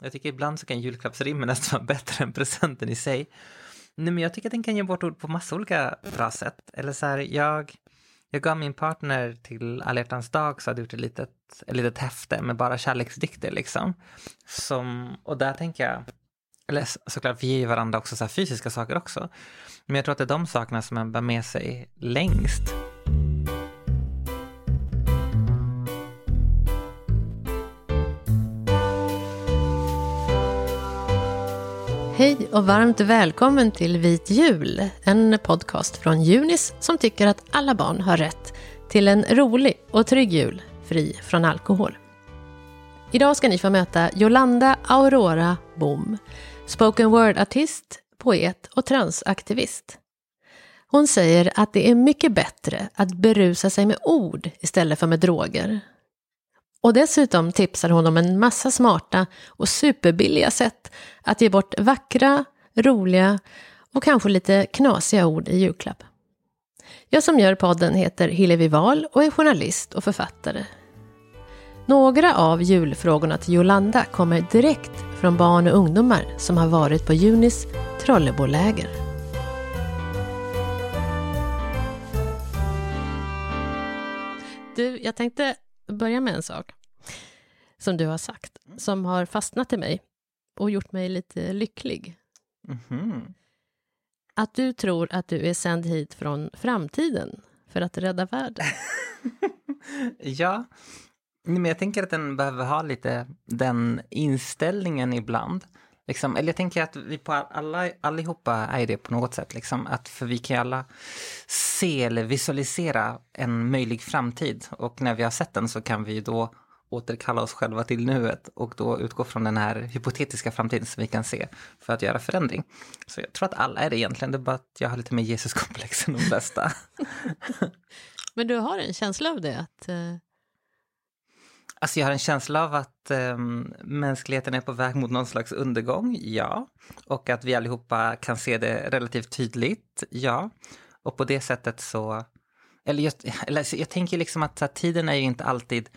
Jag tycker ibland så kan julklappsrimmen nästan vara bättre än presenten i sig. Nej, men jag tycker att den kan ge bort ord på massa olika bra sätt. Eller så här, jag, jag gav min partner till alla hjärtans dag så hade jag gjort ett litet, ett litet häfte med bara kärleksdikter liksom. Som, och där tänker jag, eller såklart vi ger ju varandra också så fysiska saker också. Men jag tror att det är de sakerna som man bär med sig längst. Hej och varmt välkommen till Vit jul, en podcast från Junis som tycker att alla barn har rätt till en rolig och trygg jul fri från alkohol. Idag ska ni få möta Jolanda Aurora Bom, spoken word-artist, poet och transaktivist. Hon säger att det är mycket bättre att berusa sig med ord istället för med droger. Och dessutom tipsar hon om en massa smarta och superbilliga sätt att ge bort vackra, roliga och kanske lite knasiga ord i julklapp. Jag som gör podden heter Hillevi Wahl och är journalist och författare. Några av julfrågorna till Jolanda kommer direkt från barn och ungdomar som har varit på Junis Trolleboläger. Du, jag tänkte börja med en sak som du har sagt, som har fastnat i mig och gjort mig lite lycklig. Mm-hmm. Att du tror att du är sänd hit från framtiden för att rädda världen. ja, men jag tänker att den behöver ha lite den inställningen ibland. Liksom, eller jag tänker att vi på alla, allihopa är det på något sätt. Liksom, att för vi kan ju alla se eller visualisera en möjlig framtid. Och när vi har sett den så kan vi då återkalla oss själva till nuet och då utgå från den här hypotetiska framtiden som vi kan se för att göra förändring. Så jag tror att alla är det egentligen, det är bara att jag har lite mer Jesuskomplex än de flesta. Men du har en känsla av det? Att, uh... Alltså jag har en känsla av att um, mänskligheten är på väg mot någon slags undergång, ja. Och att vi allihopa kan se det relativt tydligt, ja. Och på det sättet så... Eller jag, eller jag tänker liksom att, att tiden är ju inte alltid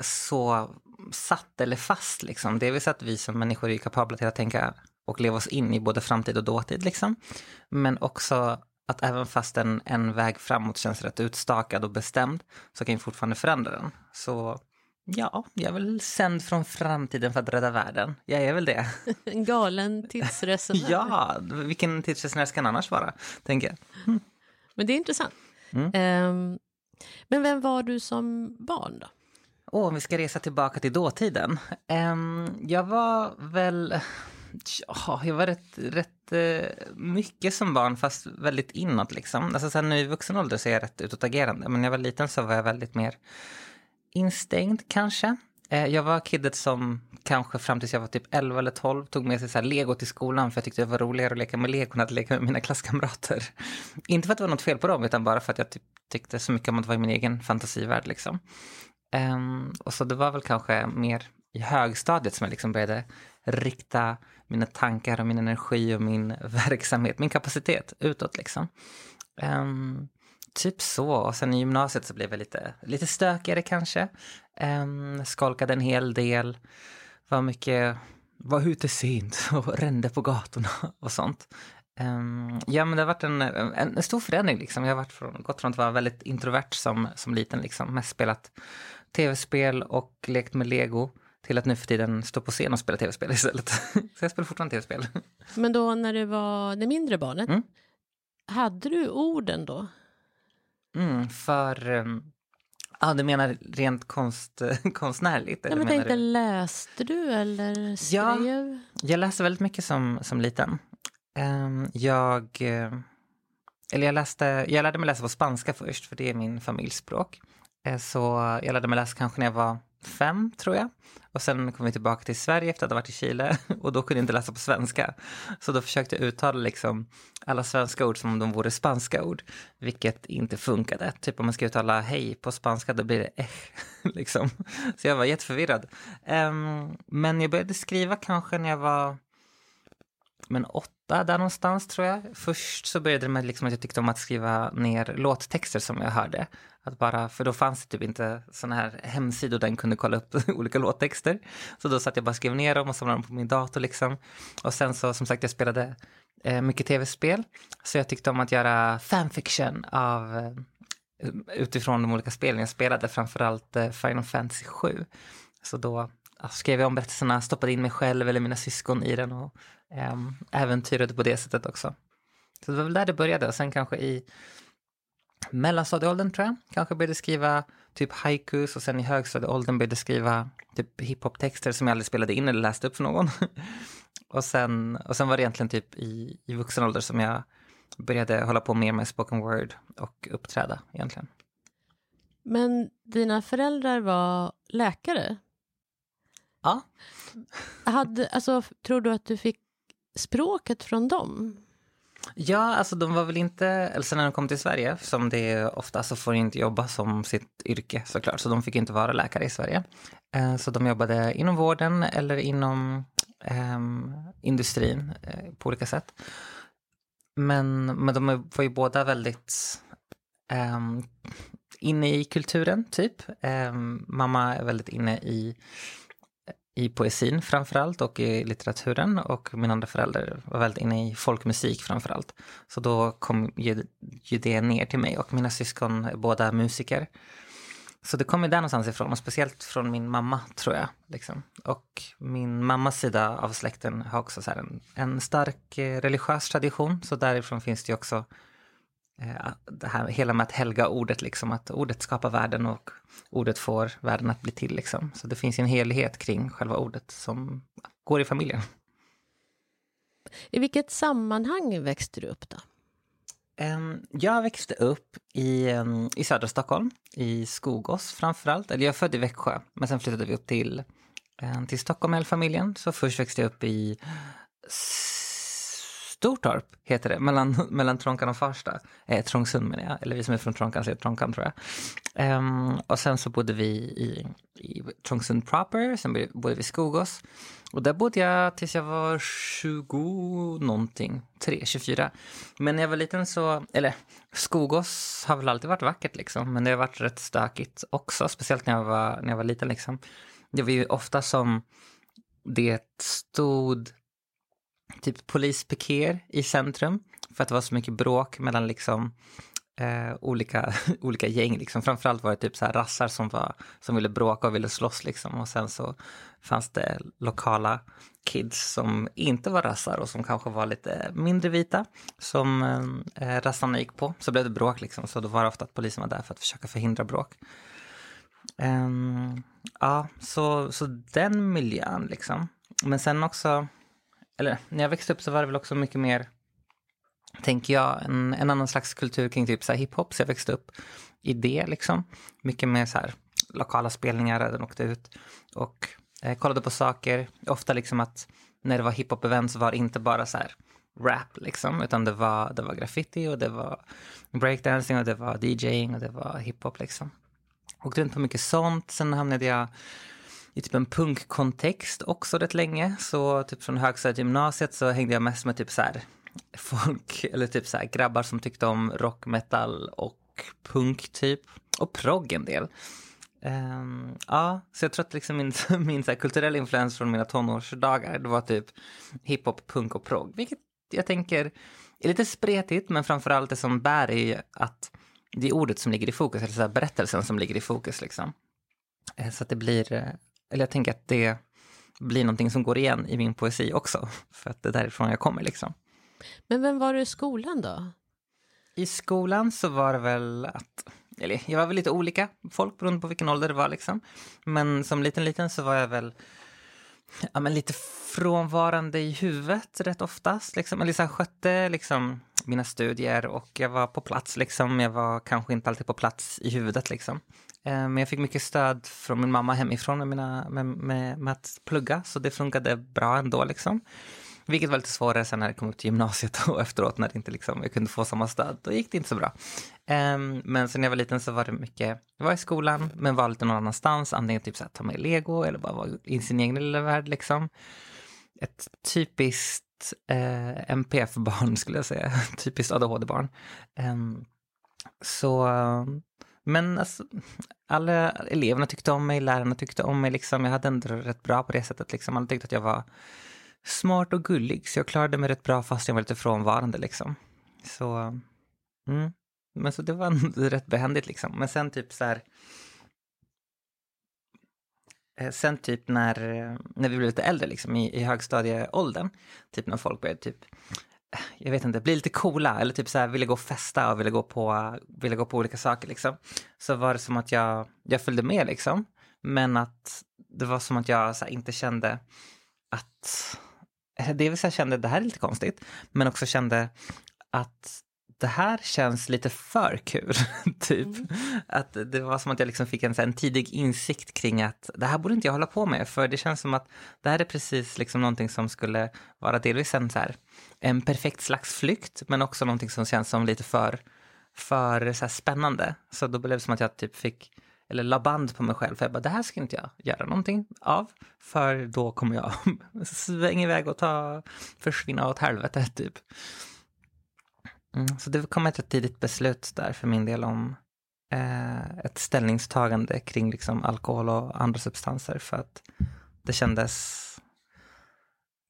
så satt eller fast. Liksom. Det är väl så att vi som människor är kapabla till att tänka och leva oss in i både framtid och dåtid. Liksom. Men också att även fast en, en väg framåt känns rätt utstakad och bestämd så kan vi fortfarande förändra den. Så ja, jag är väl sänd från framtiden för att rädda världen. Jag är väl det. En galen tidsresenär. ja, vilken tidsresenär ska annars vara, tänker jag. Mm. Men det är intressant. Mm. Um, men vem var du som barn då? Oh, om vi ska resa tillbaka till dåtiden. Um, jag var väl... Ja, jag var rätt, rätt uh, mycket som barn, fast väldigt inåt liksom. Alltså sen nu i vuxen ålder så är jag rätt utåtagerande, men när jag var liten så var jag väldigt mer instängd kanske. Uh, jag var kidet som kanske fram tills jag var typ 11 eller 12 tog med sig så här lego till skolan för jag tyckte det var roligare att leka med lego än att leka med mina klasskamrater. Inte för att det var något fel på dem, utan bara för att jag typ tyckte så mycket om att vara i min egen fantasivärld liksom. Um, och så det var väl kanske mer i högstadiet som jag liksom började rikta mina tankar och min energi och min verksamhet, min kapacitet utåt liksom. Um, typ så. Och sen i gymnasiet så blev jag lite, lite stökigare kanske. Um, skolkade en hel del. Var mycket, var ute sent och rände på gatorna och sånt. Um, ja men det har varit en, en, en, stor förändring liksom. Jag har varit från, gått från att vara väldigt introvert som, som liten liksom. Mest spelat tv-spel och lekt med lego till att nu för tiden stå på scen och spela tv-spel istället. Så jag spelar fortfarande tv-spel. Men då när du var det mindre barnet, mm. hade du orden då? Mm, för... Um, ja, du menar rent konst, konstnärligt? Ja, men tänkte, läste du eller skrev? Ja, jag läste väldigt mycket som, som liten. Um, jag... Uh, eller jag, läste, jag lärde mig läsa på spanska först, för det är min familjsspråk. Eh, Eh, så jag lärde mig läsa kanske när jag var fem, tror jag. Och sen kom vi tillbaka till Sverige efter att ha varit i Chile och då kunde jag inte läsa på svenska. Så då försökte jag uttala liksom alla svenska ord som om de vore spanska ord, vilket inte funkade. Typ om man ska uttala hej på spanska, då blir det eh, liksom. Så jag var jätteförvirrad. Um, men jag började skriva kanske när jag var men åtta där någonstans tror jag. Först så började det med liksom att jag tyckte om att skriva ner låttexter som jag hörde. Att bara, för då fanns det typ inte sådana här hemsidor där en kunde kolla upp olika låttexter. Så då satt jag bara och skrev ner dem och samlade dem på min dator liksom. Och sen så som sagt jag spelade eh, mycket tv-spel. Så jag tyckte om att göra fanfiction av eh, utifrån de olika spelen jag spelade, framförallt eh, Final Fantasy 7. Så då skrev jag om berättelserna, stoppade in mig själv eller mina syskon i den och eh, äventyrade på det sättet också. Så det var väl där det började och sen kanske i mellanstadieåldern tror jag, kanske började skriva typ haikus och sen i högstadieåldern började skriva typ hiphop-texter som jag aldrig spelade in eller läste upp för någon. och, sen, och sen var det egentligen typ i, i vuxen ålder som jag började hålla på mer med spoken word och uppträda egentligen. Men dina föräldrar var läkare? Ja. Hade, alltså, tror du att du fick språket från dem? Ja, alltså de var väl inte, eller sen när de kom till Sverige, som det är ofta, så får de inte jobba som sitt yrke såklart, så de fick inte vara läkare i Sverige. Eh, så de jobbade inom vården eller inom eh, industrin eh, på olika sätt. Men, men de var ju båda väldigt eh, inne i kulturen, typ. Ehm, mamma är väldigt inne i, i poesin framförallt och i litteraturen och min andra förälder var väldigt inne i folkmusik framförallt. Så då kom ju, ju det ner till mig och mina syskon är båda musiker. Så det kommer där någonstans ifrån och speciellt från min mamma tror jag. Liksom. Och min mammas sida av släkten har också så en, en, stark eh, religiös tradition. Så därifrån finns det ju också det här hela med att helga ordet, liksom, att ordet skapar världen och ordet får världen att bli till. Liksom. Så det finns en helhet kring själva ordet som går i familjen. I vilket sammanhang växte du upp då? Jag växte upp i, i södra Stockholm, i Skogås framförallt. Eller jag är född i Växjö, men sen flyttade vi upp till, till Stockholm med hela familjen. Så först växte jag upp i Stortorp, heter det, mellan, mellan Trånkan och Farsta. Eh, Trångsund menar jag, eller vi som är från Trånkan säger Trånkan tror jag. Um, och sen så bodde vi i, i Trångsund proper, sen bodde vi i Skogås. Och där bodde jag tills jag var 20 någonting, 3, 24. Men när jag var liten så, eller Skogås har väl alltid varit vackert liksom, men det har varit rätt stökigt också, speciellt när jag var, när jag var liten liksom. Det var ju ofta som det stod typ polispiker i centrum för att det var så mycket bråk mellan liksom eh, olika, olika gäng. Liksom. Framförallt var det typ så här rassar som, var, som ville bråka och ville slåss. Liksom. Och sen så fanns det lokala kids som inte var rassar och som kanske var lite mindre vita som eh, rassarna gick på. Så blev det bråk liksom. Så då var det ofta att polisen var där för att försöka förhindra bråk. Um, ja, så, så den miljön liksom. Men sen också, eller när jag växte upp så var det väl också mycket mer tänker jag, en, en annan slags kultur kring typ så här hiphop. Så jag växte upp i det liksom. Mycket mer så här lokala spelningar där den åkte ut. Och eh, kollade på saker. Ofta liksom att när det var hiphop-event så var det inte bara så här rap liksom. Utan det var, det var graffiti och det var breakdancing och det var DJing och det var hiphop liksom. Åkte runt på mycket sånt. Sen hamnade jag i typ en punkkontext också rätt länge. Så typ från högstadiet gymnasiet så hängde jag mest med typ så här folk, eller typ så här, grabbar som tyckte om rock, metal och punk typ. Och progg en del. Um, ja, så jag tror att liksom min, min så här, kulturella influens från mina tonårsdagar, det var typ hiphop, punk och progg. Vilket jag tänker är lite spretigt, men framförallt det som bär är ju att det är ordet som ligger i fokus, eller så här, berättelsen som ligger i fokus liksom. Eh, så att det blir, eh, eller jag tänker att det blir någonting som går igen i min poesi också, för att det är därifrån jag kommer liksom. Men vem var du i skolan då? I skolan så var det väl att, eller jag var väl lite olika folk beroende på vilken ålder det var liksom. Men som liten liten så var jag väl, ja men lite frånvarande i huvudet rätt oftast liksom. Eller så här, skötte liksom mina studier och jag var på plats liksom. Jag var kanske inte alltid på plats i huvudet liksom. Eh, men jag fick mycket stöd från min mamma hemifrån med, mina, med, med, med att plugga, så det funkade bra ändå liksom. Vilket var lite svårare sen när jag kom upp till gymnasiet och efteråt när det inte liksom, jag kunde få samma stöd. Då gick det inte så bra. Um, men sen när jag var liten så var det mycket, jag var i skolan men var lite någon annanstans. Antingen typ så här, ta med lego eller bara vara i sin egen lilla värld liksom. Ett typiskt eh, uh, MPF-barn skulle jag säga, typiskt ADHD-barn. Um, ehm, så, men alltså, alla eleverna tyckte om mig, lärarna tyckte om mig, liksom. jag hade ändå rätt bra på det sättet. Liksom. Alla tyckte att jag var smart och gullig, så jag klarade mig rätt bra fast jag var lite frånvarande. Liksom. Så, mm. men så det var rätt behändigt liksom. Men sen typ så här, eh, sen typ när, eh, när vi blev lite äldre, liksom, i, i högstadieåldern, typ när folk började typ, jag vet inte, bli lite coola eller typ så här, ville gå och festa och ville gå på, ville gå på olika saker liksom. Så var det som att jag, jag följde med liksom. Men att det var som att jag här, inte kände att, det vill säga kände det här är lite konstigt, men också kände att det här känns lite för kul. typ. Mm. Att det var som att jag liksom fick en, en tidig insikt kring att det här borde inte jag hålla på med. För det känns som att det här är precis liksom någonting som skulle vara delvis en, så här, en perfekt slags flykt. Men också någonting som känns som lite för, för så spännande. Så då blev det som att jag typ fick eller la band på mig själv. För jag bara, det här ska inte jag göra någonting av. För då kommer jag svänga iväg och ta, försvinna åt helvete typ. Mm, så det kom ett tidigt beslut där för min del om eh, ett ställningstagande kring liksom alkohol och andra substanser för att det kändes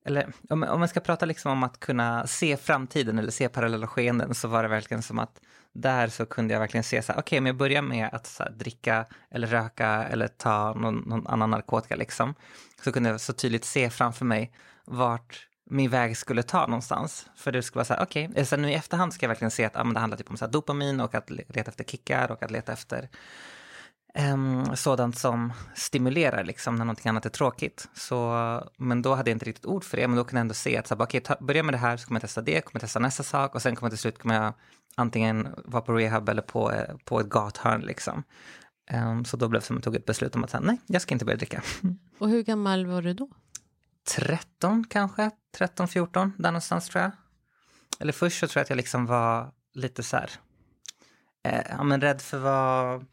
eller om, om man ska prata liksom om att kunna se framtiden eller se parallella skeenden så var det verkligen som att där så kunde jag verkligen se så här, okej okay, om jag börjar med att här, dricka eller röka eller ta någon, någon, annan narkotika liksom, så kunde jag så tydligt se framför mig vart min väg skulle ta någonstans. För det skulle vara så här, okej, okay. sen nu i efterhand ska jag verkligen se att ah, men det handlar typ om så dopamin och att leta efter kickar och att leta efter um, sådant som stimulerar liksom när någonting annat är tråkigt. Så, men då hade jag inte riktigt ord för det, men då kunde jag ändå se att så här, okay, ta, börja med det här så kommer jag testa det, kommer jag testa nästa sak och sen kommer jag till slut kommer jag antingen vara på rehab eller på, eh, på ett gathörn liksom. Um, så då blev det som jag tog ett beslut om att säga, nej, jag ska inte börja dricka. Och hur gammal var du då? 13 kanske, 13, 14, där någonstans tror jag. Eller först så tror jag att jag liksom var lite så här, eh, ja men rädd för vad,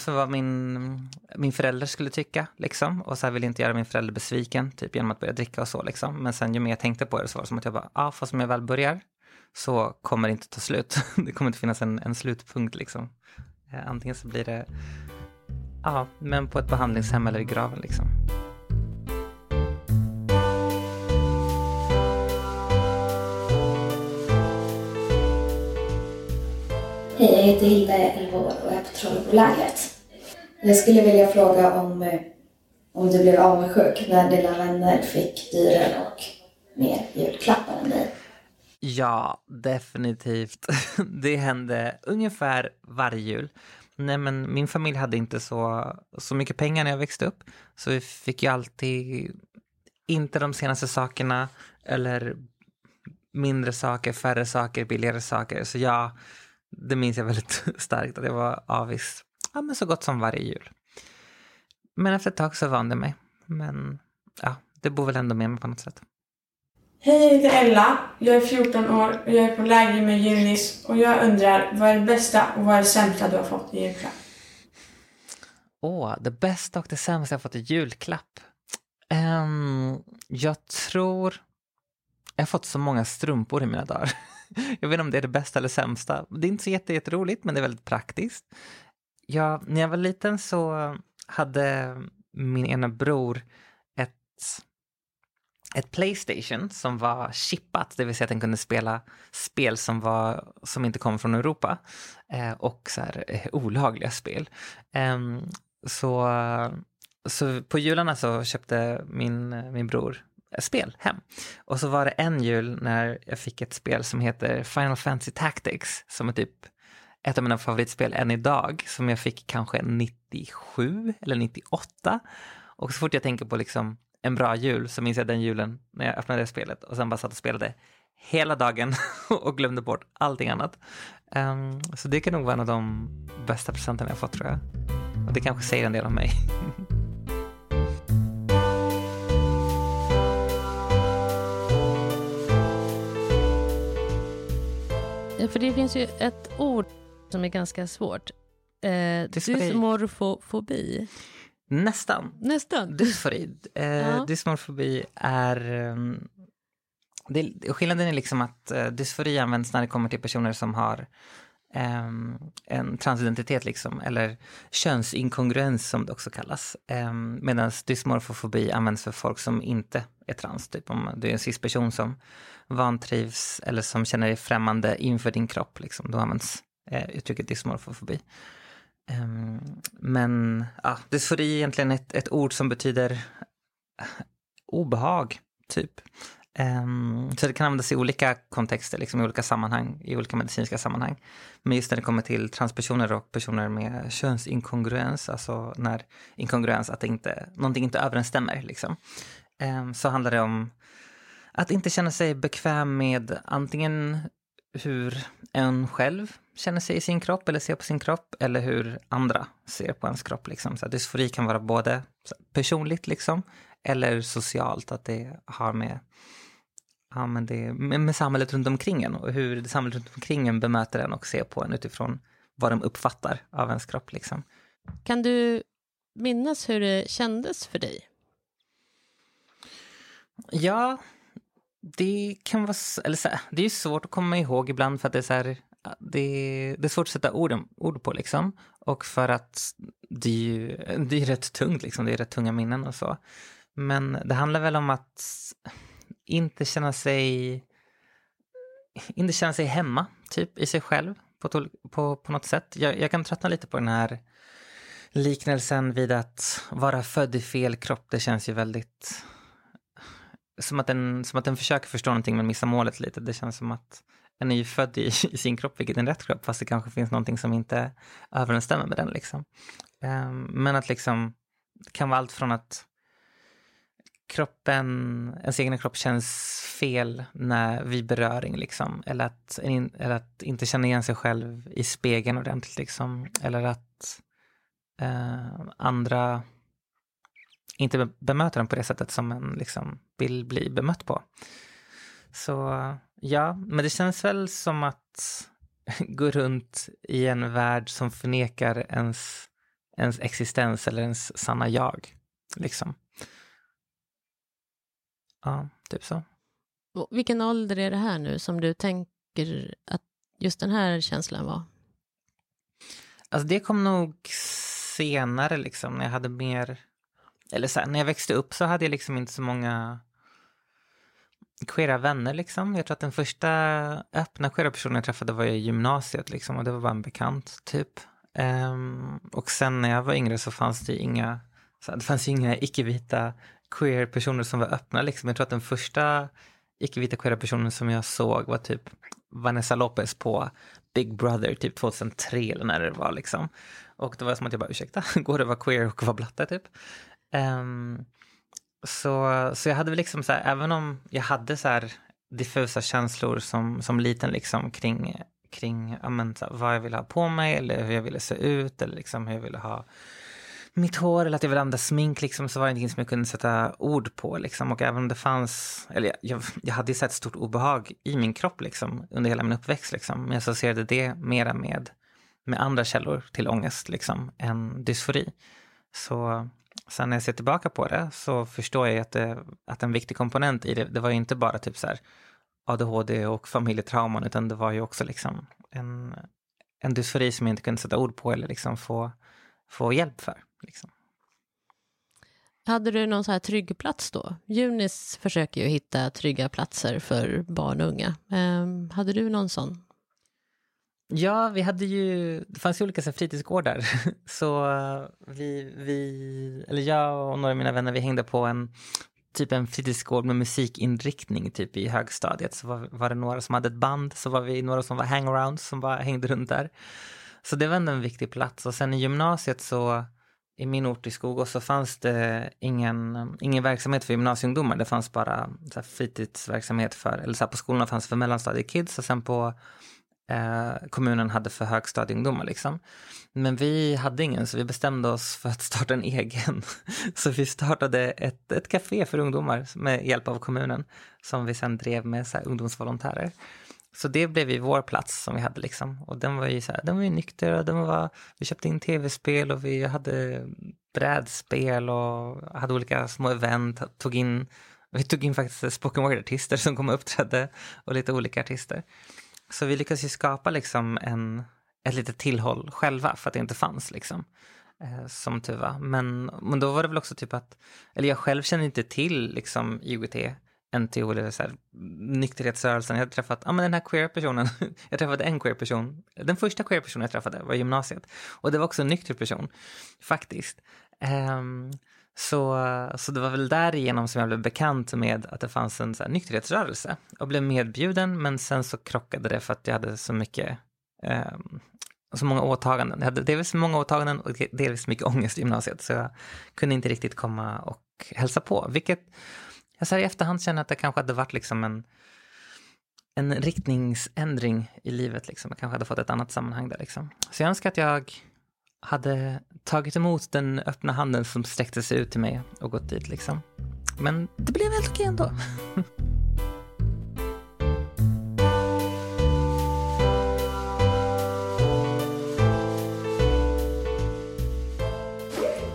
för vad min, min förälder skulle tycka liksom. Och så här ville inte göra min förälder besviken, typ genom att börja dricka och så liksom. Men sen ju mer jag tänkte på det så var det som att jag bara, ja fast om jag väl börjar så kommer det inte ta slut. det kommer inte finnas en, en slutpunkt liksom. Eh, antingen så blir det, ja men på ett behandlingshem eller i graven liksom. Hej, jag heter Hilda, 11 år och är på Trollbolägret. Jag skulle vilja fråga om, eh, om du blev avundsjuk när dina vänner fick dyrare och mer julklappar än dig? Ja, definitivt. Det hände ungefär varje jul. Nej, men min familj hade inte så, så mycket pengar när jag växte upp. Så vi fick ju alltid inte de senaste sakerna eller mindre saker, färre saker, billigare saker. Så jag det minns jag väldigt starkt, att jag var avis ja, men så gott som varje jul. Men efter ett tag så vande mig. Men ja, det bor väl ändå med mig på något sätt. Hej, jag heter Ella. Jag är 14 år och jag är på läger med Junis och jag undrar, vad är det bästa och vad är det sämsta du har fått i julklapp? Åh, oh, det bästa och det sämsta jag fått i julklapp? Um, jag tror... Jag har fått så många strumpor i mina dagar. jag vet inte om det är det bästa eller sämsta. Det är inte så jätteroligt, men det är väldigt praktiskt. Ja, när jag var liten så hade min ena bror ett, ett Playstation som var chippat, det vill säga att den kunde spela spel som, var, som inte kom från Europa eh, och så här, eh, olagliga spel. Eh, så, så på jularna så köpte min, min bror spel hem. Och så var det en jul när jag fick ett spel som heter Final Fantasy Tactics som är typ ett av mina favoritspel än idag som jag fick kanske 97 eller 98. Och så fort jag tänker på liksom en bra jul så minns jag den julen när jag öppnade det spelet och sen bara satt och spelade hela dagen och glömde bort allting annat. Um, så det kan nog vara en av de bästa presenterna jag fått tror jag. Och det kanske säger en del om mig. för det finns ju ett ord som är ganska svårt. Eh, dysmorfofobi. Nästan. Nästan. Dysfori. Eh, ja. Dysmorfobi är um, det, skillnaden är liksom att uh, dysfori används när det kommer till personer som har um, en transidentitet, liksom, eller könsinkongruens som det också kallas. Um, Medan dysmorfofobi används för folk som inte är trans. Typ om du är en cisperson som vantrivs eller som känner dig främmande inför din kropp, liksom, då används eh, uttrycket dysmorfofobi. Um, men ja, dysfori är egentligen ett, ett ord som betyder eh, obehag, typ. Um, så det kan användas i olika kontexter, liksom i olika sammanhang, i olika medicinska sammanhang. Men just när det kommer till transpersoner och personer med könsinkongruens, alltså när inkongruens, att det inte, någonting inte överensstämmer, liksom, Ehm, så handlar det om att inte känna sig bekväm med antingen hur en själv känner sig i sin kropp eller ser på sin kropp eller hur andra ser på ens kropp. Liksom. Så dysfori kan vara både personligt liksom, eller socialt, att det har med, ja, men det, med, med samhället runt omkring en och hur samhället runt omkring en bemöter en och ser på en utifrån vad de uppfattar av ens kropp. Liksom. Kan du minnas hur det kändes för dig? Ja, det kan vara, eller så här, det är svårt att komma ihåg ibland för att det är så här, det, det är svårt att sätta ord, ord på liksom. Och för att det är ju det är rätt tungt liksom, det är rätt tunga minnen och så. Men det handlar väl om att inte känna sig, inte känna sig hemma, typ i sig själv på, på, på något sätt. Jag, jag kan tröttna lite på den här liknelsen vid att vara född i fel kropp. Det känns ju väldigt som att, den, som att den försöker förstå någonting men missar målet lite. Det känns som att en är ju född i, i sin kropp, vilket är en rätt kropp, fast det kanske finns någonting som inte överensstämmer med den. Liksom. Um, men att liksom, det kan vara allt från att kroppen, ens egen kropp känns fel när, vid beröring, liksom. eller, att, eller att inte känna igen sig själv i spegeln ordentligt, liksom. eller att uh, andra inte bemöter den på det sättet som en liksom vill bli bemött på. Så ja, men det känns väl som att gå runt i en värld som förnekar ens, ens existens eller ens sanna jag. Liksom. Ja, typ så. vilken ålder är det här nu som du tänker att just den här känslan var? Alltså det kom nog senare liksom, när jag hade mer eller så här, när jag växte upp så hade jag liksom inte så många queera vänner liksom. Jag tror att den första öppna queera personen jag träffade var i gymnasiet liksom och det var bara en bekant typ. Um, och sen när jag var yngre så fanns det inga, så det fanns inga icke-vita queer personer som var öppna liksom. Jag tror att den första icke-vita queera personen som jag såg var typ Vanessa Lopez på Big Brother typ 2003 eller när det var liksom. Och det var som att jag bara, ursäkta, går det att vara queer och vara blatte typ? Um, så, så jag hade väl liksom så här, även om jag hade så här diffusa känslor som, som liten liksom kring, kring ja, men, här, vad jag ville ha på mig eller hur jag ville se ut eller liksom hur jag ville ha mitt hår eller att jag ville använda smink liksom, så var det ingenting som jag kunde sätta ord på. Liksom. Och även om det fanns, eller jag, jag, jag hade ju sett stort obehag i min kropp liksom, under hela min uppväxt. Liksom. Men jag associerade det mera med, med andra källor till ångest liksom, än dysfori. Så sen när jag ser tillbaka på det så förstår jag att, det, att en viktig komponent i det, det var ju inte bara typ så här ADHD och familjetrauman, utan det var ju också liksom en, en dysfori som jag inte kunde sätta ord på eller liksom få, få hjälp för. Liksom. Hade du någon så här trygg plats då? Junis försöker ju hitta trygga platser för barn och unga. Eh, hade du någon sån? Ja, vi hade ju, det fanns ju olika så fritidsgårdar. Så eh, vi, vi, eller jag och några av mina vänner, vi hängde på en typ en fritidsgård med musikinriktning typ i högstadiet. Så var, var det några som hade ett band, så var vi några som var hangarounds som bara hängde runt där. Så det var ändå en viktig plats. Och sen i gymnasiet så, i min ort i Skogås så fanns det ingen, ingen verksamhet för gymnasieungdomar. Det fanns bara så fritidsverksamhet för, eller så här, på skolorna fanns för mellanstadiekids och sen på eh, kommunen hade för högstadieungdomar. Liksom. Men vi hade ingen, så vi bestämde oss för att starta en egen. Så vi startade ett, ett café för ungdomar med hjälp av kommunen, som vi sen drev med så här, ungdomsvolontärer. Så det blev ju vår plats som vi hade liksom. Och den var ju så här, den var ju nykter och den var, vi köpte in tv-spel och vi hade brädspel och hade olika små event, tog in vi tog in faktiskt spoken word-artister som kom och uppträdde och lite olika artister. Så vi lyckades ju skapa liksom en, ett litet tillhåll själva för att det inte fanns liksom. Eh, som tur var. Men, men då var det väl också typ att, eller jag själv kände inte till liksom IOGT, NTO eller så här, nykterhetsrörelsen. Jag hade träffat, ja men den här queer personen, jag träffade en queer person. Den första queer personen jag träffade var i gymnasiet. Och det var också en nykter person, faktiskt. Eh, så, så det var väl därigenom som jag blev bekant med att det fanns en så här, nykterhetsrörelse och blev medbjuden men sen så krockade det för att jag hade så mycket eh, så många åtaganden. Jag hade delvis många åtaganden och delvis mycket ångest i gymnasiet så jag kunde inte riktigt komma och hälsa på. Vilket jag så här i efterhand känner att det kanske hade varit liksom en, en riktningsändring i livet. Liksom. Jag kanske hade fått ett annat sammanhang där. Liksom. Så jag önskar att jag hade tagit emot den öppna handen som sträckte sig ut till mig och gått dit. Liksom. Men det blev helt okej ändå.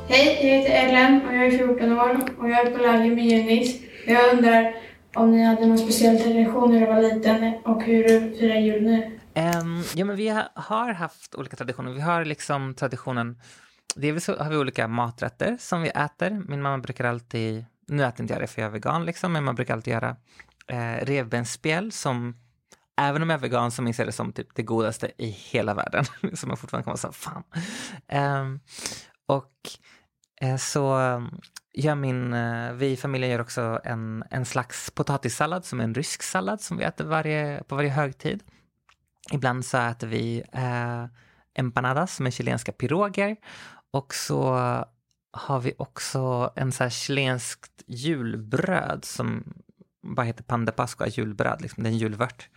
Hej, jag heter Ellen och jag är 14 år och jag är på läger med Junis. Jag undrar om ni hade någon speciell tradition när du var liten och hur du firar jul nu? Um, ja, men vi har haft olika traditioner. Vi har liksom traditionen, delvis har vi olika maträtter som vi äter. Min mamma brukar alltid, nu äter inte jag det för jag är vegan liksom, men man brukar alltid göra eh, revbensspjäll som Även om jag är vegan så minns jag det som typ det godaste i hela världen. som jag fortfarande kan vara så fan. Um, och Eh, så gör min, eh, vi i familjen gör också en, en slags potatissallad som är en rysk sallad som vi äter varje, på varje högtid. Ibland så äter vi eh, empanadas som är chilenska piroger och så har vi också en så här chilenskt julbröd som bara heter pan de pascua, julbröd, liksom, det är en julvört.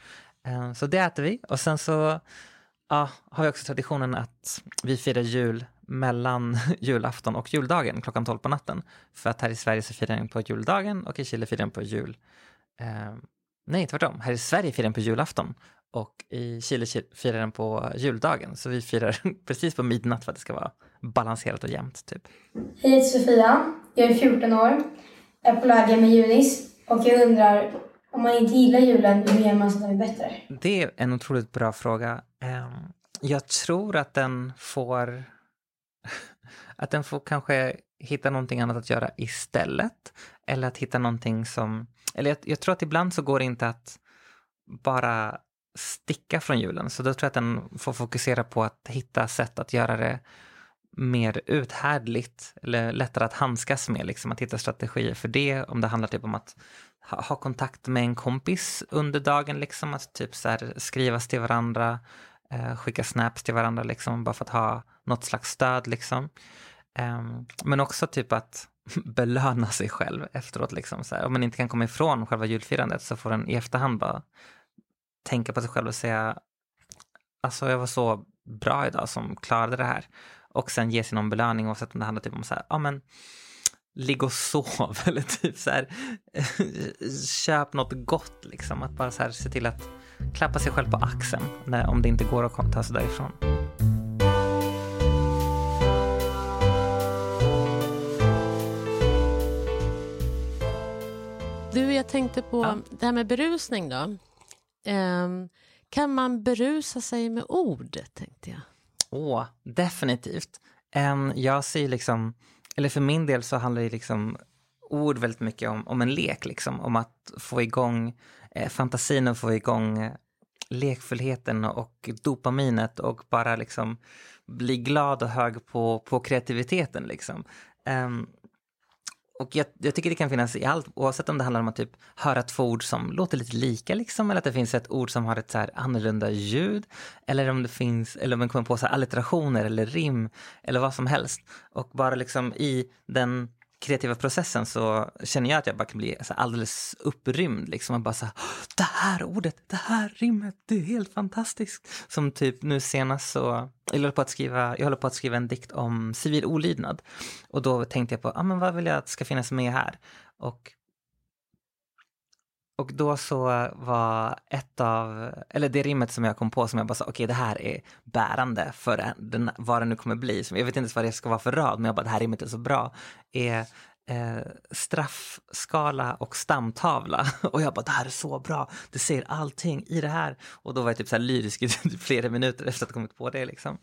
Eh, så det äter vi och sen så ja, har vi också traditionen att vi firar jul mellan julafton och juldagen klockan 12 på natten. För att här i Sverige så firar den på juldagen och i Chile firar den på jul... Eh, nej, tvärtom. Här i Sverige firar den på julafton och i Chile firar den på juldagen. Så vi firar precis på midnatt för att det ska vara balanserat och jämnt. Typ. Hej, Sofia. Jag är 14 år. Jag är på läger med Junis och jag undrar om man inte gillar julen, hur gör man så att den är bättre? Det är en otroligt bra fråga. Ehm, jag tror att den får att den får kanske hitta någonting annat att göra istället. Eller att hitta någonting som... Eller jag, jag tror att ibland så går det inte att bara sticka från julen. Så då tror jag att den får fokusera på att hitta sätt att göra det mer uthärdligt eller lättare att handskas med. Liksom, att hitta strategier för det. Om det handlar typ om att ha, ha kontakt med en kompis under dagen. Liksom, att typ så här, skrivas till varandra, eh, skicka snaps till varandra. Liksom, bara för att ha något slags stöd. Liksom. Eh, men också typ att belöna sig själv efteråt. Liksom, så här. Om man inte kan komma ifrån själva julfirandet så får den i efterhand bara tänka på sig själv och säga alltså jag var så bra idag som klarade det här. Och sen ge sig någon belöning oavsett om det handlar typ om så här, ja men ligg och sov eller typ så här köp något gott liksom. Att bara så här se till att klappa sig själv på axeln när, om det inte går att ta sig därifrån. Du, jag tänkte på ja. det här med berusning då. Um, kan man berusa sig med ord, tänkte jag. Åh, definitivt. Um, jag ser liksom, eller för min del så handlar det liksom ord väldigt mycket om, om en lek, liksom. Om att få igång eh, fantasin och få igång eh, lekfullheten och dopaminet och bara liksom bli glad och hög på, på kreativiteten. Liksom. Um, och jag, jag, tycker det kan finnas i allt, oavsett om det handlar om att typ höra två ord som låter lite lika liksom, eller att det finns ett ord som har ett så här annorlunda ljud, eller om det finns, eller om man kommer på så här allitterationer eller rim, eller vad som helst. Och bara liksom i den kreativa processen så känner jag att jag bara kan bli så alldeles upprymd. Liksom, och bara så här, det här ordet, det här rimmet, det är helt fantastiskt. Som typ nu senast så, jag håller på att skriva, jag håller på att skriva en dikt om civil olydnad. Och då tänkte jag på, ah, men vad vill jag att ska finnas med här? Och och då så var ett av, eller det rimmet som jag kom på som jag bara sa, okej okay, det här är bärande för den, vad det nu kommer bli. Jag vet inte ens vad det ska vara för rad, men jag bara det här rimmet är så bra. Är eh, straffskala och stamtavla. Och jag bara, det här är så bra, det säger allting i det här. Och då var jag typ så här lyrisk i flera minuter efter att ha kommit på det. Liksom.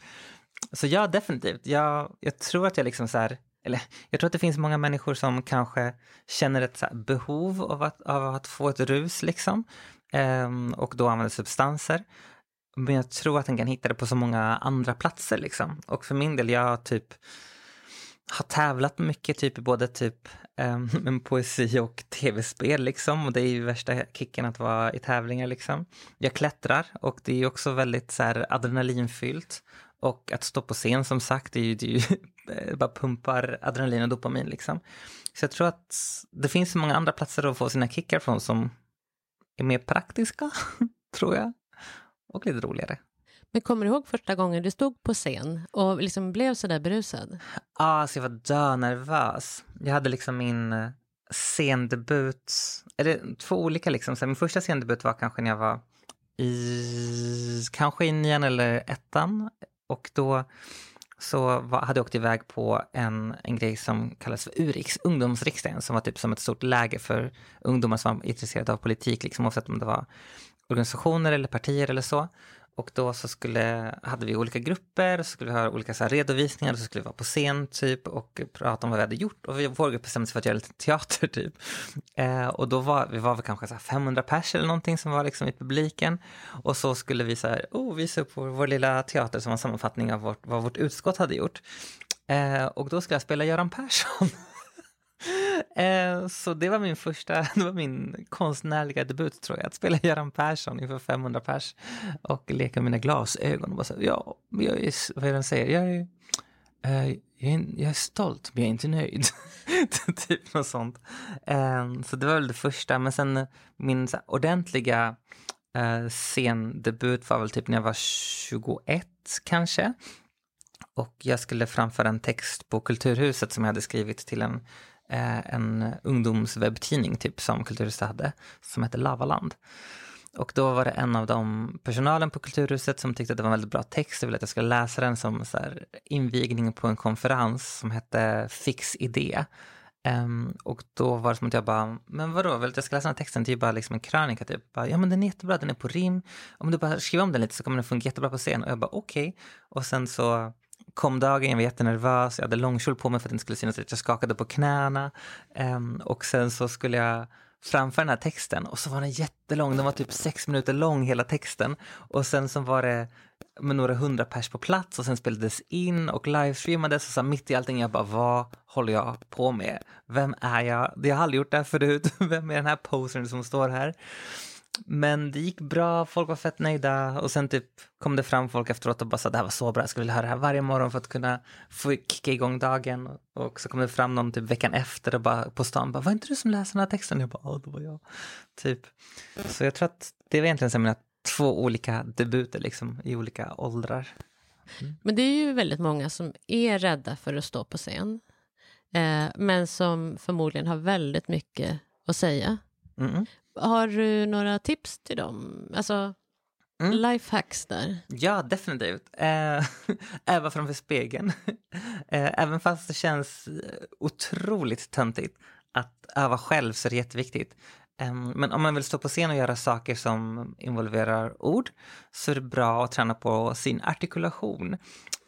Så ja, definitivt. Jag, jag tror att jag liksom så här, eller jag tror att det finns många människor som kanske känner ett behov av att, av att få ett rus liksom. Ehm, och då använder substanser. Men jag tror att den kan hitta det på så många andra platser liksom. Och för min del, jag typ har tävlat mycket typ i både typ um, poesi och tv-spel liksom. Och det är ju värsta kicken att vara i tävlingar liksom. Jag klättrar och det är också väldigt så här adrenalinfyllt. Och att stå på scen som sagt, det är ju, det är ju bara pumpar adrenalin och dopamin liksom. Så jag tror att det finns så många andra platser att få sina kickar från som är mer praktiska, tror jag. Och lite roligare. Men kommer du ihåg första gången du stod på scen och liksom blev sådär berusad? Ja, alltså jag var dönervös. Jag hade liksom min eh, scendebut, eller två olika liksom. Så min första scendebut var kanske när jag var i, kanske i nian eller ettan. Och då så var, hade jag åkt iväg på en, en grej som kallas för URIX, ungdomsriksdagen, som var typ som ett stort läger för ungdomar som var intresserade av politik, liksom, oavsett om det var organisationer eller partier eller så. Och då så skulle, hade vi olika grupper, så skulle vi ha olika så redovisningar, så skulle vi vara på scen typ och prata om vad vi hade gjort. Och vi, vår grupp bestämde sig för att göra lite teater typ. Eh, och då var vi var väl kanske så 500 pers eller någonting som var liksom i publiken. Och så skulle vi så här, oh, visa upp vår, vår lilla teater som var en sammanfattning av vårt, vad vårt utskott hade gjort. Eh, och då skulle jag spela Göran Persson. Eh, så det var min första, det var min konstnärliga debut tror jag, att spela Göran Persson inför 500 pers och leka med mina glasögon och bara så, ja, jag är, vad är det han säger, jag är, eh, jag är, jag är stolt men jag är inte nöjd. typ något sånt. Eh, så det var väl det första, men sen eh, min ordentliga uh, scendebut var väl typ när jag var 21 kanske. Och jag skulle framföra en text på Kulturhuset som jag hade skrivit till en Eh, en ungdomswebbtidning typ som Kulturhuset hade, som hette Lavaland. Och då var det en av de personalen på Kulturhuset som tyckte att det var en väldigt bra text och ville att jag skulle läsa den som så här, invigning på en konferens som hette Fix idé. Um, och då var det som att jag bara, men vadå, vill att jag ska läsa den här texten? Det är ju bara liksom en krönika typ. Bara, ja men den är jättebra, den är på rim. Om du bara skriver om den lite så kommer den funka jättebra på scen. Och jag bara okej. Okay. Och sen så kom dagen, jag var jättenervös, jag hade långkjol på mig för att det inte skulle synas att jag skakade på knäna. Um, och sen så skulle jag framföra den här texten och så var den jättelång, den var typ sex minuter lång hela texten. Och sen så var det med några hundra pers på plats och sen spelades in och livestreamades och så mitt i allting jag bara vad håller jag på med? Vem är jag? Jag har aldrig gjort det här förut. Vem är den här posern som står här? Men det gick bra, folk var fett nöjda och sen typ kom det fram folk efteråt och bara sa det här var så bra, jag skulle vilja höra det här varje morgon för att kunna få kicka igång dagen. Och så kom det fram någon typ veckan efter och bara på stan bara, var inte du som läste den här texten? Jag bara, ja det var jag. Typ. Så jag tror att det var egentligen mina två olika debuter liksom i olika åldrar. Mm. Men det är ju väldigt många som är rädda för att stå på scen. Eh, men som förmodligen har väldigt mycket att säga. Mm. Har du några tips till dem? Alltså, mm. lifehacks där? Ja, definitivt. Eh, även framför spegeln. Eh, även fast det känns otroligt töntigt att öva själv så är det jätteviktigt. Men om man vill stå på scen och göra saker som involverar ord så är det bra att träna på sin artikulation.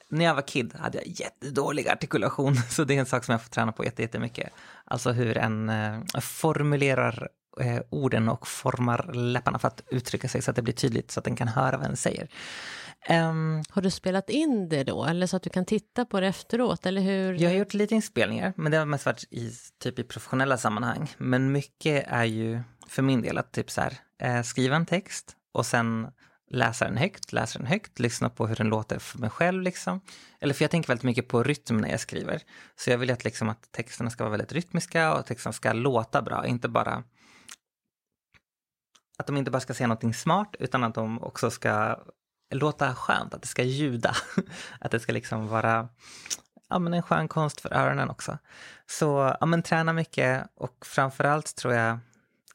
När jag var kid hade jag jättedålig artikulation, så det är en sak som jag får träna på jättemycket. Alltså hur en eh, formulerar eh, orden och formar läpparna för att uttrycka sig så att det blir tydligt så att den kan höra vad den säger. Um, har du spelat in det då, eller så att du kan titta på det efteråt, eller hur? Jag har gjort lite inspelningar, men det har mest varit i, typ i professionella sammanhang. Men mycket är ju för min del att typ så här, eh, skriva en text och sen läsa den högt, läsa den högt, lyssna på hur den låter för mig själv. Liksom. Eller för jag tänker väldigt mycket på rytm när jag skriver. Så jag vill att, liksom, att texterna ska vara väldigt rytmiska och texterna ska låta bra, inte bara att de inte bara ska säga någonting smart utan att de också ska låta skönt, att det ska ljuda. Att det ska liksom vara ja, men en skön konst för öronen också. Så ja, men träna mycket och framförallt tror jag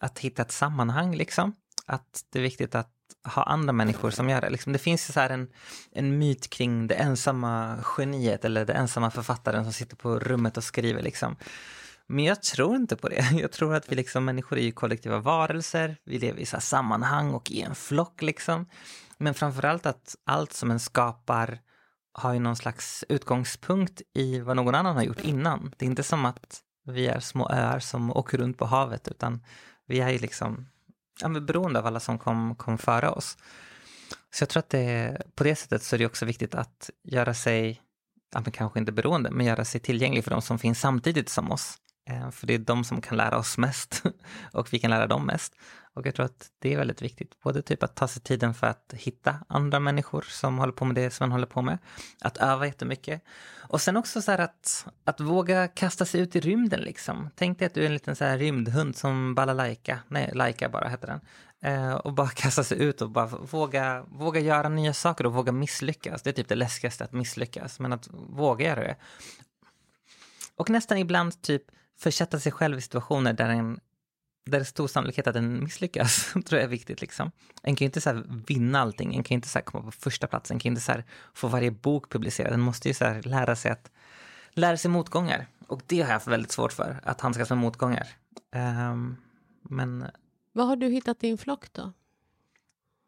att hitta ett sammanhang liksom. Att det är viktigt att ha andra människor som gör det. Liksom, det finns ju så här en, en myt kring det ensamma geniet eller det ensamma författaren som sitter på rummet och skriver. Liksom. Men jag tror inte på det. Jag tror att vi liksom människor är ju kollektiva varelser. Vi lever i så sammanhang och i en flock liksom. Men framförallt att allt som en skapar har ju någon slags utgångspunkt i vad någon annan har gjort innan. Det är inte som att vi är små öar som åker runt på havet utan vi är ju liksom ja, beroende av alla som kom, kom före oss. Så jag tror att det, på det sättet så är det också viktigt att göra sig, ja, men kanske inte beroende, men göra sig tillgänglig för de som finns samtidigt som oss. Eh, för det är de som kan lära oss mest och vi kan lära dem mest. Och jag tror att det är väldigt viktigt, både typ att ta sig tiden för att hitta andra människor som håller på med det som håller på med, att öva jättemycket. Och sen också så här att, att våga kasta sig ut i rymden liksom. Tänk dig att du är en liten så här rymdhund som balalaika, nej, Laika bara heter den. Eh, och bara kasta sig ut och bara våga, våga göra nya saker och våga misslyckas. Det är typ det läskigaste, att misslyckas, men att våga göra det. Och nästan ibland typ försätta sig själv i situationer där en där det är stor sannolikhet att den misslyckas, tror jag är viktigt. Liksom. En kan ju inte så vinna allting, en kan ju inte så komma på första plats, en kan ju inte så få varje bok publicerad. Den måste ju så lära sig att lära sig motgångar. Och det har jag haft väldigt svårt för, att handskas med motgångar. Um, men... Vad har du hittat din flock då?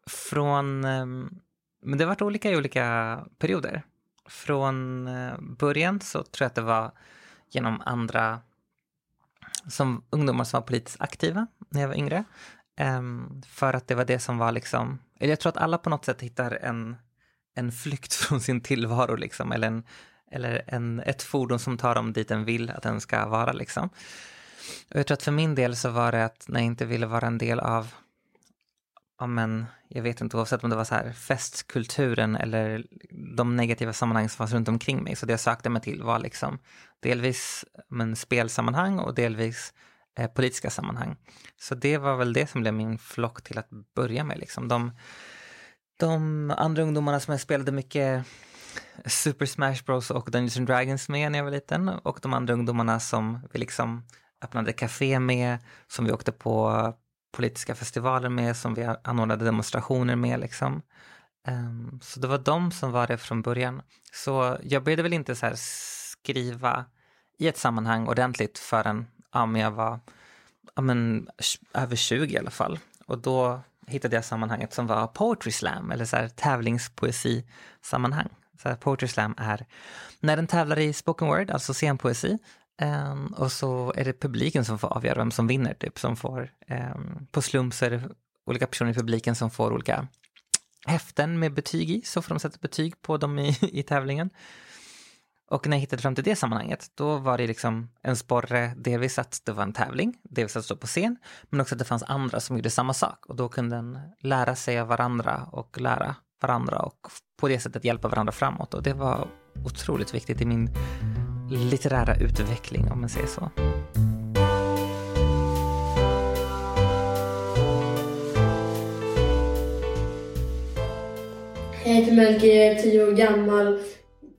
Från... Um, men det har varit olika i olika perioder. Från uh, början så tror jag att det var genom andra som ungdomar som var politiskt aktiva när jag var yngre. Um, för att det var det som var liksom, eller jag tror att alla på något sätt hittar en, en flykt från sin tillvaro liksom, eller, en, eller en, ett fordon som tar dem dit den vill att den ska vara liksom. Och jag tror att för min del så var det att när jag inte ville vara en del av ja men, jag vet inte, oavsett om det var så här festkulturen eller de negativa sammanhang som fanns runt omkring mig. Så det jag sökte mig till var liksom delvis men, spelsammanhang och delvis eh, politiska sammanhang. Så det var väl det som blev min flock till att börja med. Liksom. De, de andra ungdomarna som jag spelade mycket Super Smash Bros och Dungeons and Dragons med när jag var liten och de andra ungdomarna som vi liksom öppnade café med, som vi åkte på politiska festivaler med, som vi anordnade demonstrationer med. Liksom. Um, så det var de som var det från början. Så jag började väl inte så skriva i ett sammanhang ordentligt förrän ja, jag var ja, men, över 20 i alla fall. Och då hittade jag sammanhanget som var poetry slam eller så här tävlingspoesi-sammanhang. Så här, poetry slam är när den tävlar i spoken word, alltså scenpoesi, Um, och så är det publiken som får avgöra vem som vinner, typ, som får, um, på slump så är det olika personer i publiken som får olika häften med betyg i, så får de sätta betyg på dem i, i tävlingen. Och när jag hittade fram till det sammanhanget, då var det liksom en sporre, delvis att det var en tävling, delvis att stå på scen, men också att det fanns andra som gjorde samma sak. Och då kunde en lära sig av varandra och lära varandra och på det sättet hjälpa varandra framåt. Och det var otroligt viktigt i min litterära utveckling om man säger så. Jag heter Melke, jag är tio år gammal.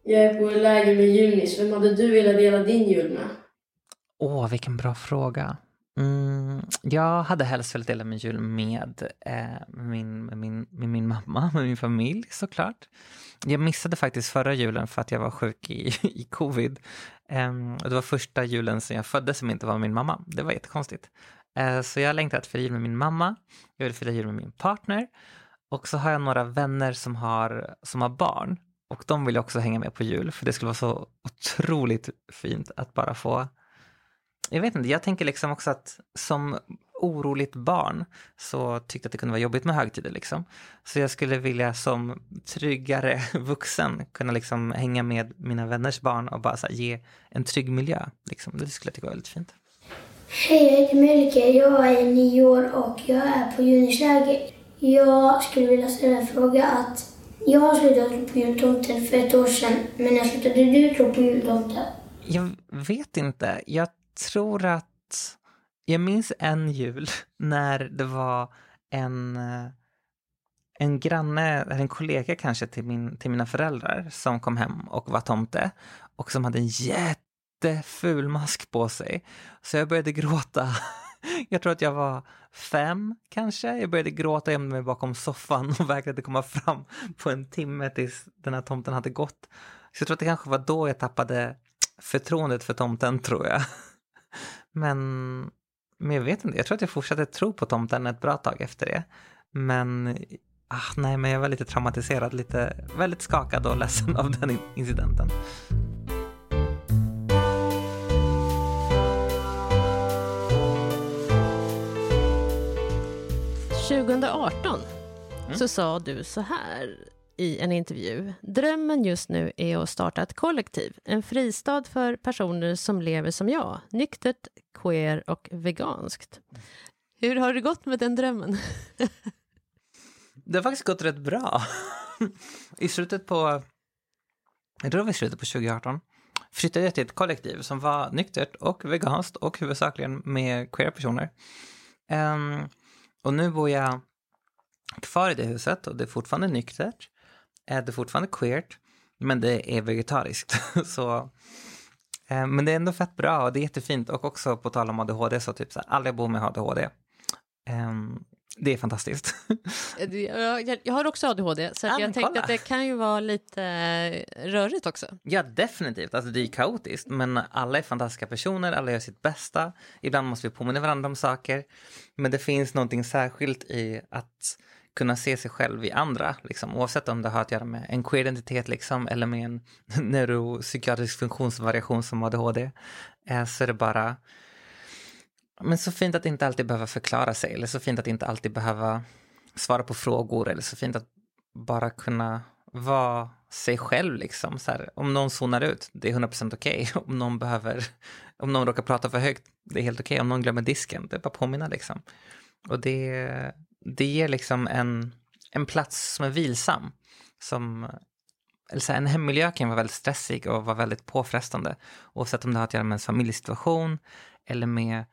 Jag är på läger med Junis. Vem hade du velat dela din jul med? Åh, vilken bra fråga. Mm, jag hade helst velat dela min jul med, eh, min, med, min, med min mamma, med min familj såklart. Jag missade faktiskt förra julen för att jag var sjuk i, i covid. Eh, och det var första julen sedan jag föddes som inte var min mamma. Det var jättekonstigt. Eh, så jag längtar att fira jul med min mamma. Jag vill fira jul med min partner. Och så har jag några vänner som har, som har barn. Och de vill också hänga med på jul, för det skulle vara så otroligt fint att bara få jag vet inte, jag tänker liksom också att som oroligt barn så tyckte att det kunde vara jobbigt med högtider. Liksom. Så jag skulle vilja som tryggare vuxen kunna liksom hänga med mina vänners barn och bara ge en trygg miljö. Liksom. Det skulle jag tycka var väldigt fint. Hej, jag heter Melike. Jag är nio år och jag är på Junisläger. Jag skulle vilja ställa en fråga att jag har slutat tro på jultomten för ett år sedan, men när slutade du tro på jultomten? Jag vet inte. Jag tror att jag minns en jul när det var en, eh, en granne, en kollega kanske till, min, till mina föräldrar som kom hem och var tomte och som hade en jätteful mask på sig. Så jag började gråta. Jag tror att jag var fem kanske. Jag började gråta gömde mig bakom soffan och vägrade komma fram på en timme tills den här tomten hade gått. Så jag tror att det kanske var då jag tappade förtroendet för tomten tror jag. Men, men jag vet inte, jag tror att jag fortsatte tro på tomten ett bra tag efter det. Men ah, nej, men jag var lite traumatiserad, lite väldigt skakad och ledsen av den incidenten. 2018 mm. så sa du så här i en intervju. Drömmen just nu är att starta ett kollektiv, en fristad för personer som lever som jag, nyktert, queer och veganskt. Hur har det gått med den drömmen? det har faktiskt gått rätt bra. I slutet på, jag tror det var i slutet på 2018, flyttade jag till ett kollektiv som var nyktert och veganskt och huvudsakligen med queer personer. Um, och nu bor jag kvar i det huset och det är fortfarande nyktert. Det är fortfarande queert, men det är vegetariskt. så, eh, men det är ändå fett bra och det är jättefint. Och också på tal om ADHD, så typ så här, alla jag bor med har ADHD. Eh, det är fantastiskt. jag, jag har också ADHD, så ja, jag tänkte kolla. att det kan ju vara lite eh, rörigt också. Ja, definitivt. Alltså det är kaotiskt, men alla är fantastiska personer, alla gör sitt bästa. Ibland måste vi påminna varandra om saker. Men det finns någonting särskilt i att kunna se sig själv i andra, liksom, oavsett om det har att göra med en queer-identitet liksom, eller med en neuropsykiatrisk funktionsvariation som ADHD, eh, så är det bara men så fint att inte alltid behöva förklara sig, eller så fint att inte alltid behöva svara på frågor, eller så fint att bara kunna vara sig själv liksom. Så här, om någon zonar ut, det är 100% okej. Okay. Om någon behöver, om någon råkar prata för högt, det är helt okej. Okay. Om någon glömmer disken, det är bara påminna liksom. Och det, det ger liksom en, en plats som är vilsam. Som, eller så här, en hemmiljö kan vara väldigt stressig och vara väldigt påfrestande. Oavsett om det har att göra med en familjesituation eller med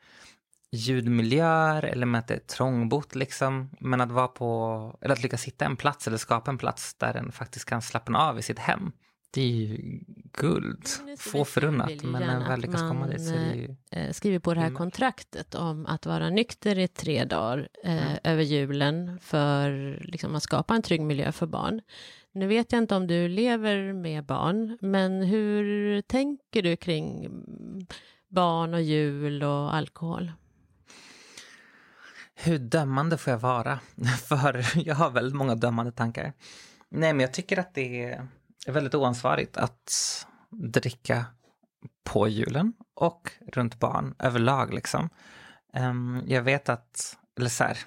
ljudmiljöer eller med att det är trångbott liksom. Men att vara på, eller att lyckas hitta en plats eller skapa en plats där den faktiskt kan slappna av i sitt hem. Det är ju guld. Få förunnat, men när väl lyckas komma dit så är det ju... Eh, skriver på det här kontraktet om att vara nykter i tre dagar eh, mm. över julen för liksom, att skapa en trygg miljö för barn. Nu vet jag inte om du lever med barn, men hur tänker du kring barn och jul och alkohol? Hur dömande får jag vara? För jag har väldigt många dömande tankar. Nej, men jag tycker att det är är väldigt oansvarigt att dricka på julen och runt barn överlag. Liksom. Um, jag vet att, eller så här,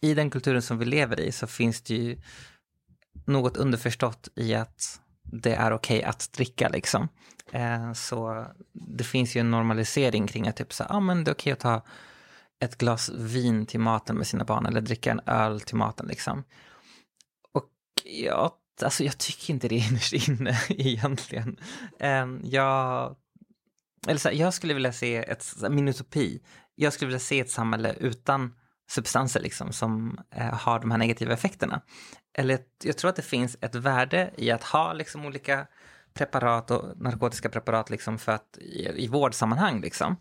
i den kulturen som vi lever i så finns det ju något underförstått i att det är okej okay att dricka liksom. Uh, så det finns ju en normalisering kring att typ så, ah, men det är okej okay att ta ett glas vin till maten med sina barn eller dricka en öl till maten liksom. Och jag, alltså jag tycker inte det innerst inne egentligen. Um, jag, eller så här, jag skulle vilja se ett, min utopi, jag skulle vilja se ett samhälle utan substanser liksom som eh, har de här negativa effekterna. Eller jag tror att det finns ett värde i att ha liksom olika preparat och narkotiska preparat liksom för att i, i vårdsammanhang liksom.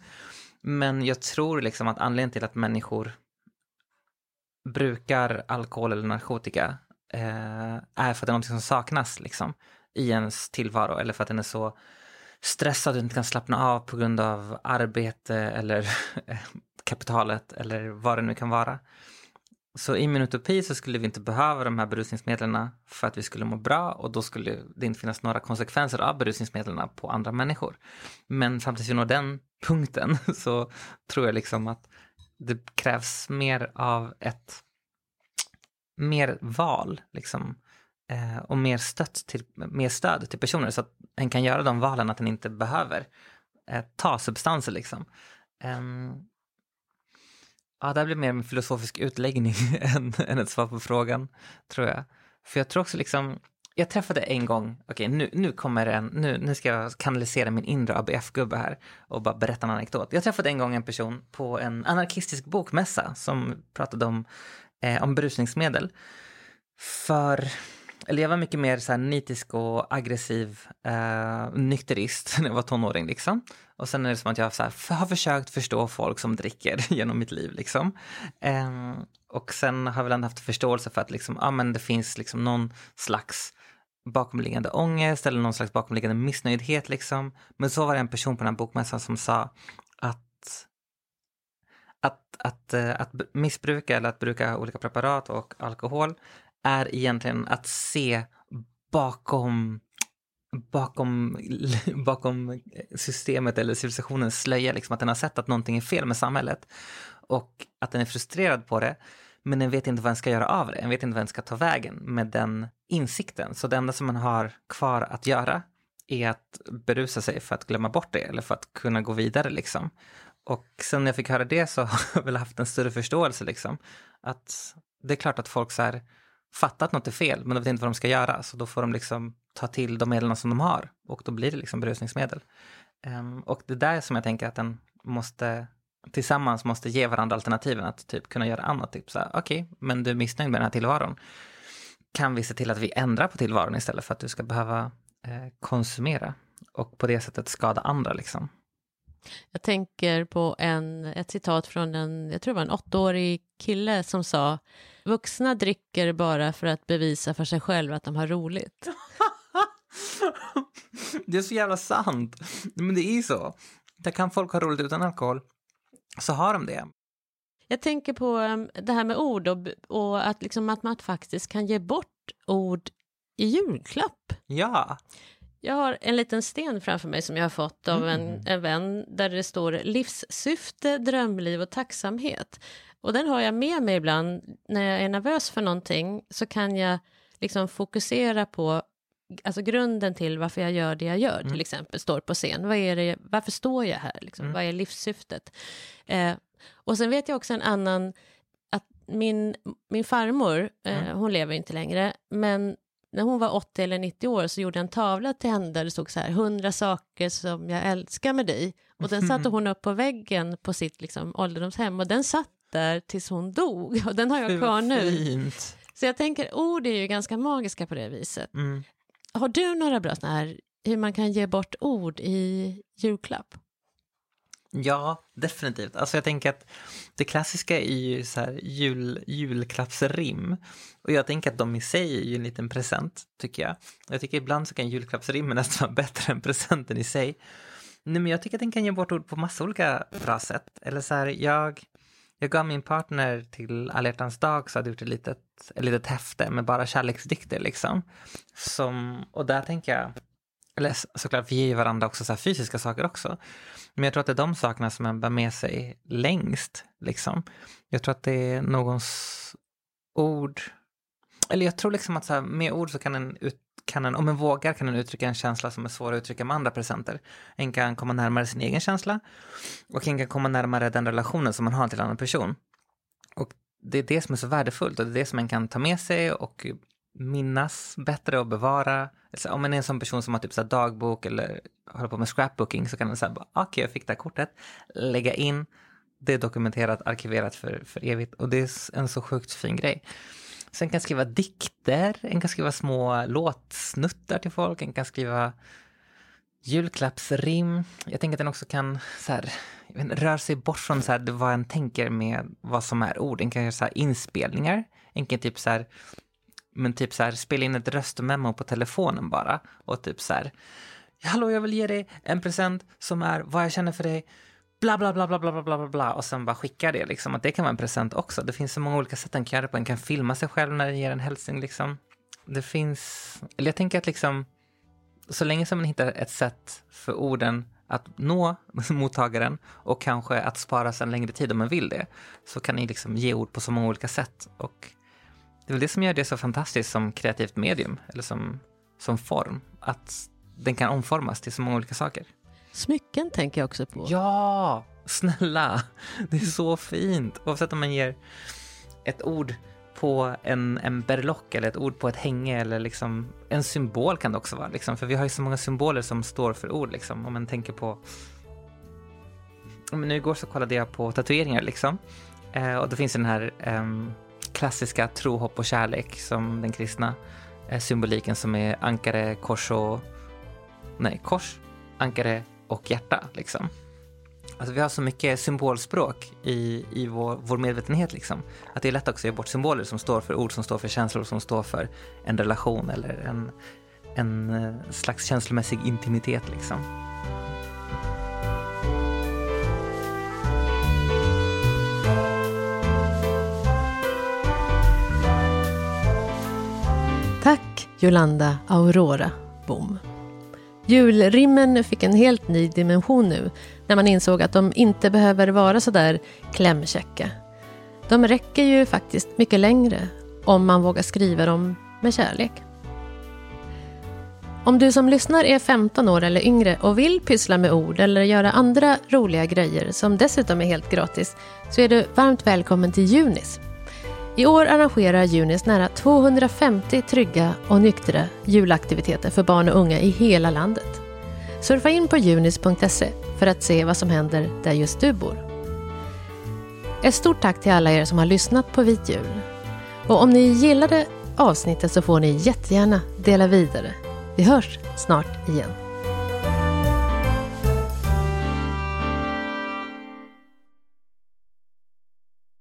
Men jag tror liksom att anledningen till att människor brukar alkohol eller narkotika eh, är för att det är något som saknas liksom, i ens tillvaro eller för att den är så stressad och inte kan slappna av på grund av arbete eller kapitalet eller vad det nu kan vara. Så i min utopi så skulle vi inte behöva de här berusningsmedlen för att vi skulle må bra och då skulle det inte finnas några konsekvenser av berusningsmedlen på andra människor. Men fram tills vi når den punkten så tror jag liksom att det krävs mer av ett mer val liksom eh, och mer, stött till, mer stöd till personer så att en kan göra de valen att en inte behöver eh, ta substanser liksom. Eh, Ja, det här blir mer en filosofisk utläggning än, än ett svar på frågan, tror jag. För jag tror också liksom, jag träffade en gång, okej okay, nu, nu kommer en, nu, nu ska jag kanalisera min inre ABF-gubbe här och bara berätta en anekdot. Jag träffade en gång en person på en anarkistisk bokmässa som pratade om, eh, om berusningsmedel. För eller jag var mycket mer så här nitisk och aggressiv eh, nykterist när jag var tonåring liksom. Och sen är det som att jag så här, har försökt förstå folk som dricker genom mitt liv liksom. Eh, och sen har jag väl ändå haft förståelse för att liksom, ah, men det finns liksom någon slags bakomliggande ångest eller någon slags bakomliggande missnöjdhet liksom. Men så var det en person på den här bokmässan som sa att, att, eh, att missbruka eller att bruka olika preparat och alkohol är egentligen att se bakom bakom, bakom systemet eller civilisationens slöja, liksom att den har sett att någonting är fel med samhället och att den är frustrerad på det, men den vet inte vad den ska göra av det. Den vet inte vad den ska ta vägen med den insikten. Så det enda som man har kvar att göra är att berusa sig för att glömma bort det eller för att kunna gå vidare liksom. Och sen när jag fick höra det så har jag väl haft en större förståelse liksom. Att det är klart att folk så här fattar att något är fel men de vet inte vad de ska göra så då får de liksom ta till de medlen som de har och då blir det liksom berusningsmedel. Um, och det där som jag tänker att den måste tillsammans måste ge varandra alternativen att typ kunna göra annat. Typ så okej, okay, men du är missnöjd med den här tillvaron. Kan vi se till att vi ändrar på tillvaron istället för att du ska behöva eh, konsumera och på det sättet skada andra liksom. Jag tänker på en, ett citat från en, jag tror det var en åttaårig kille som sa Vuxna dricker bara för att bevisa för sig själva att de har roligt. det är så jävla sant. Men det är så. Där kan folk ha roligt utan alkohol. Så har de det. Jag tänker på um, det här med ord och, och att, liksom, att man faktiskt kan ge bort ord i julklapp. Ja. Jag har en liten sten framför mig som jag har fått av en, mm. en vän där det står livssyfte, drömliv och tacksamhet. Och den har jag med mig ibland när jag är nervös för någonting så kan jag liksom fokusera på alltså grunden till varför jag gör det jag gör, mm. till exempel står på scen. Vad är det, varför står jag här? Liksom? Mm. Vad är livssyftet? Eh, och sen vet jag också en annan, att min, min farmor, eh, mm. hon lever inte längre, men när hon var 80 eller 90 år så gjorde jag en tavla till henne där det stod så här, 100 saker som jag älskar med dig. Och den satte hon upp på väggen på sitt liksom, ålderdomshem och den satt där tills hon dog. Och den har jag kvar nu. Så jag tänker, ord är ju ganska magiska på det viset. Mm. Har du några bra sådana här, hur man kan ge bort ord i julklapp? Ja, definitivt. Alltså jag tänker att det klassiska är ju så här jul, julklappsrim. Och jag tänker att de i sig är ju en liten present, tycker jag. Jag tycker ibland så kan julklappsrimmen nästan vara bättre än presenten i sig. Nej, men jag tycker att den kan ge bort ord på massa olika bra sätt. Eller så här, jag, jag gav min partner till alla hjärtans dag så hade jag gjort ett litet, ett litet häfte med bara kärleksdikter liksom. Som, och där tänker jag, eller såklart vi ger varandra också så fysiska saker också. Men jag tror att det är de sakerna som man bär med sig längst. Liksom. Jag tror att det är någons ord, eller jag tror liksom att så här, med ord så kan en, ut, kan en, om en vågar kan en uttrycka en känsla som är svår att uttrycka med andra presenter. En kan komma närmare sin egen känsla och en kan komma närmare den relationen som man har till en annan person. Och det är det som är så värdefullt och det är det som man kan ta med sig och minnas bättre och bevara. Alltså, om man är en sån person som har typ så dagbok eller håller på med scrapbooking så kan man säga, ah, okej okay, jag fick det här kortet, lägga in, det är dokumenterat, arkiverat för, för evigt och det är en så sjukt fin grej. Sen kan skriva dikter, en kan skriva små låtsnuttar till folk, en kan skriva julklappsrim. Jag tänker att den också kan så här, röra sig bort från så här, vad en tänker med vad som är ord. En kan göra så här, inspelningar. En kan typ så här, men typ så här, spela in ett röstmemo på telefonen bara och typ så här, hallå jag vill ge dig en present som är vad jag känner för dig, bla bla bla bla bla bla bla bla och sen bara skicka det liksom, att det kan vara en present också. Det finns så många olika sätt den kan göra det på, en kan filma sig själv när den ger en hälsning liksom. Det finns, eller jag tänker att liksom, så länge som man hittar ett sätt för orden att nå mottagaren och kanske att spara sig en längre tid om man vill det, så kan ni liksom ge ord på så många olika sätt. Och det är väl det som gör det så fantastiskt som kreativt medium, eller som, som form. Att den kan omformas till så många olika saker. Smycken tänker jag också på. Ja, snälla! Det är så fint. Oavsett om man ger ett ord på en, en berlock eller ett ord på ett hänge eller liksom en symbol kan det också vara. Liksom. För vi har ju så många symboler som står för ord. Liksom. Om man tänker på... Men nu igår så kollade jag på tatueringar liksom. Eh, och då finns den här eh, klassiska tro, hopp och kärlek som den kristna symboliken som är ankare, kors och... Nej, kors, ankare och hjärta liksom. Alltså vi har så mycket symbolspråk i, i vår, vår medvetenhet liksom. Att det är lätt också att ge bort symboler som står för ord, som står för känslor, som står för en relation eller en, en eh, slags känslomässig intimitet liksom. Jolanda Aurora Bom. Julrimmen fick en helt ny dimension nu när man insåg att de inte behöver vara så där klämkäcka. De räcker ju faktiskt mycket längre om man vågar skriva dem med kärlek. Om du som lyssnar är 15 år eller yngre och vill pyssla med ord eller göra andra roliga grejer som dessutom är helt gratis så är du varmt välkommen till Junis. I år arrangerar Junis nära 250 trygga och nyktra julaktiviteter för barn och unga i hela landet. Surfa in på junis.se för att se vad som händer där just du bor. Ett stort tack till alla er som har lyssnat på Vit Jul. Och om ni gillade avsnittet så får ni jättegärna dela vidare. Vi hörs snart igen.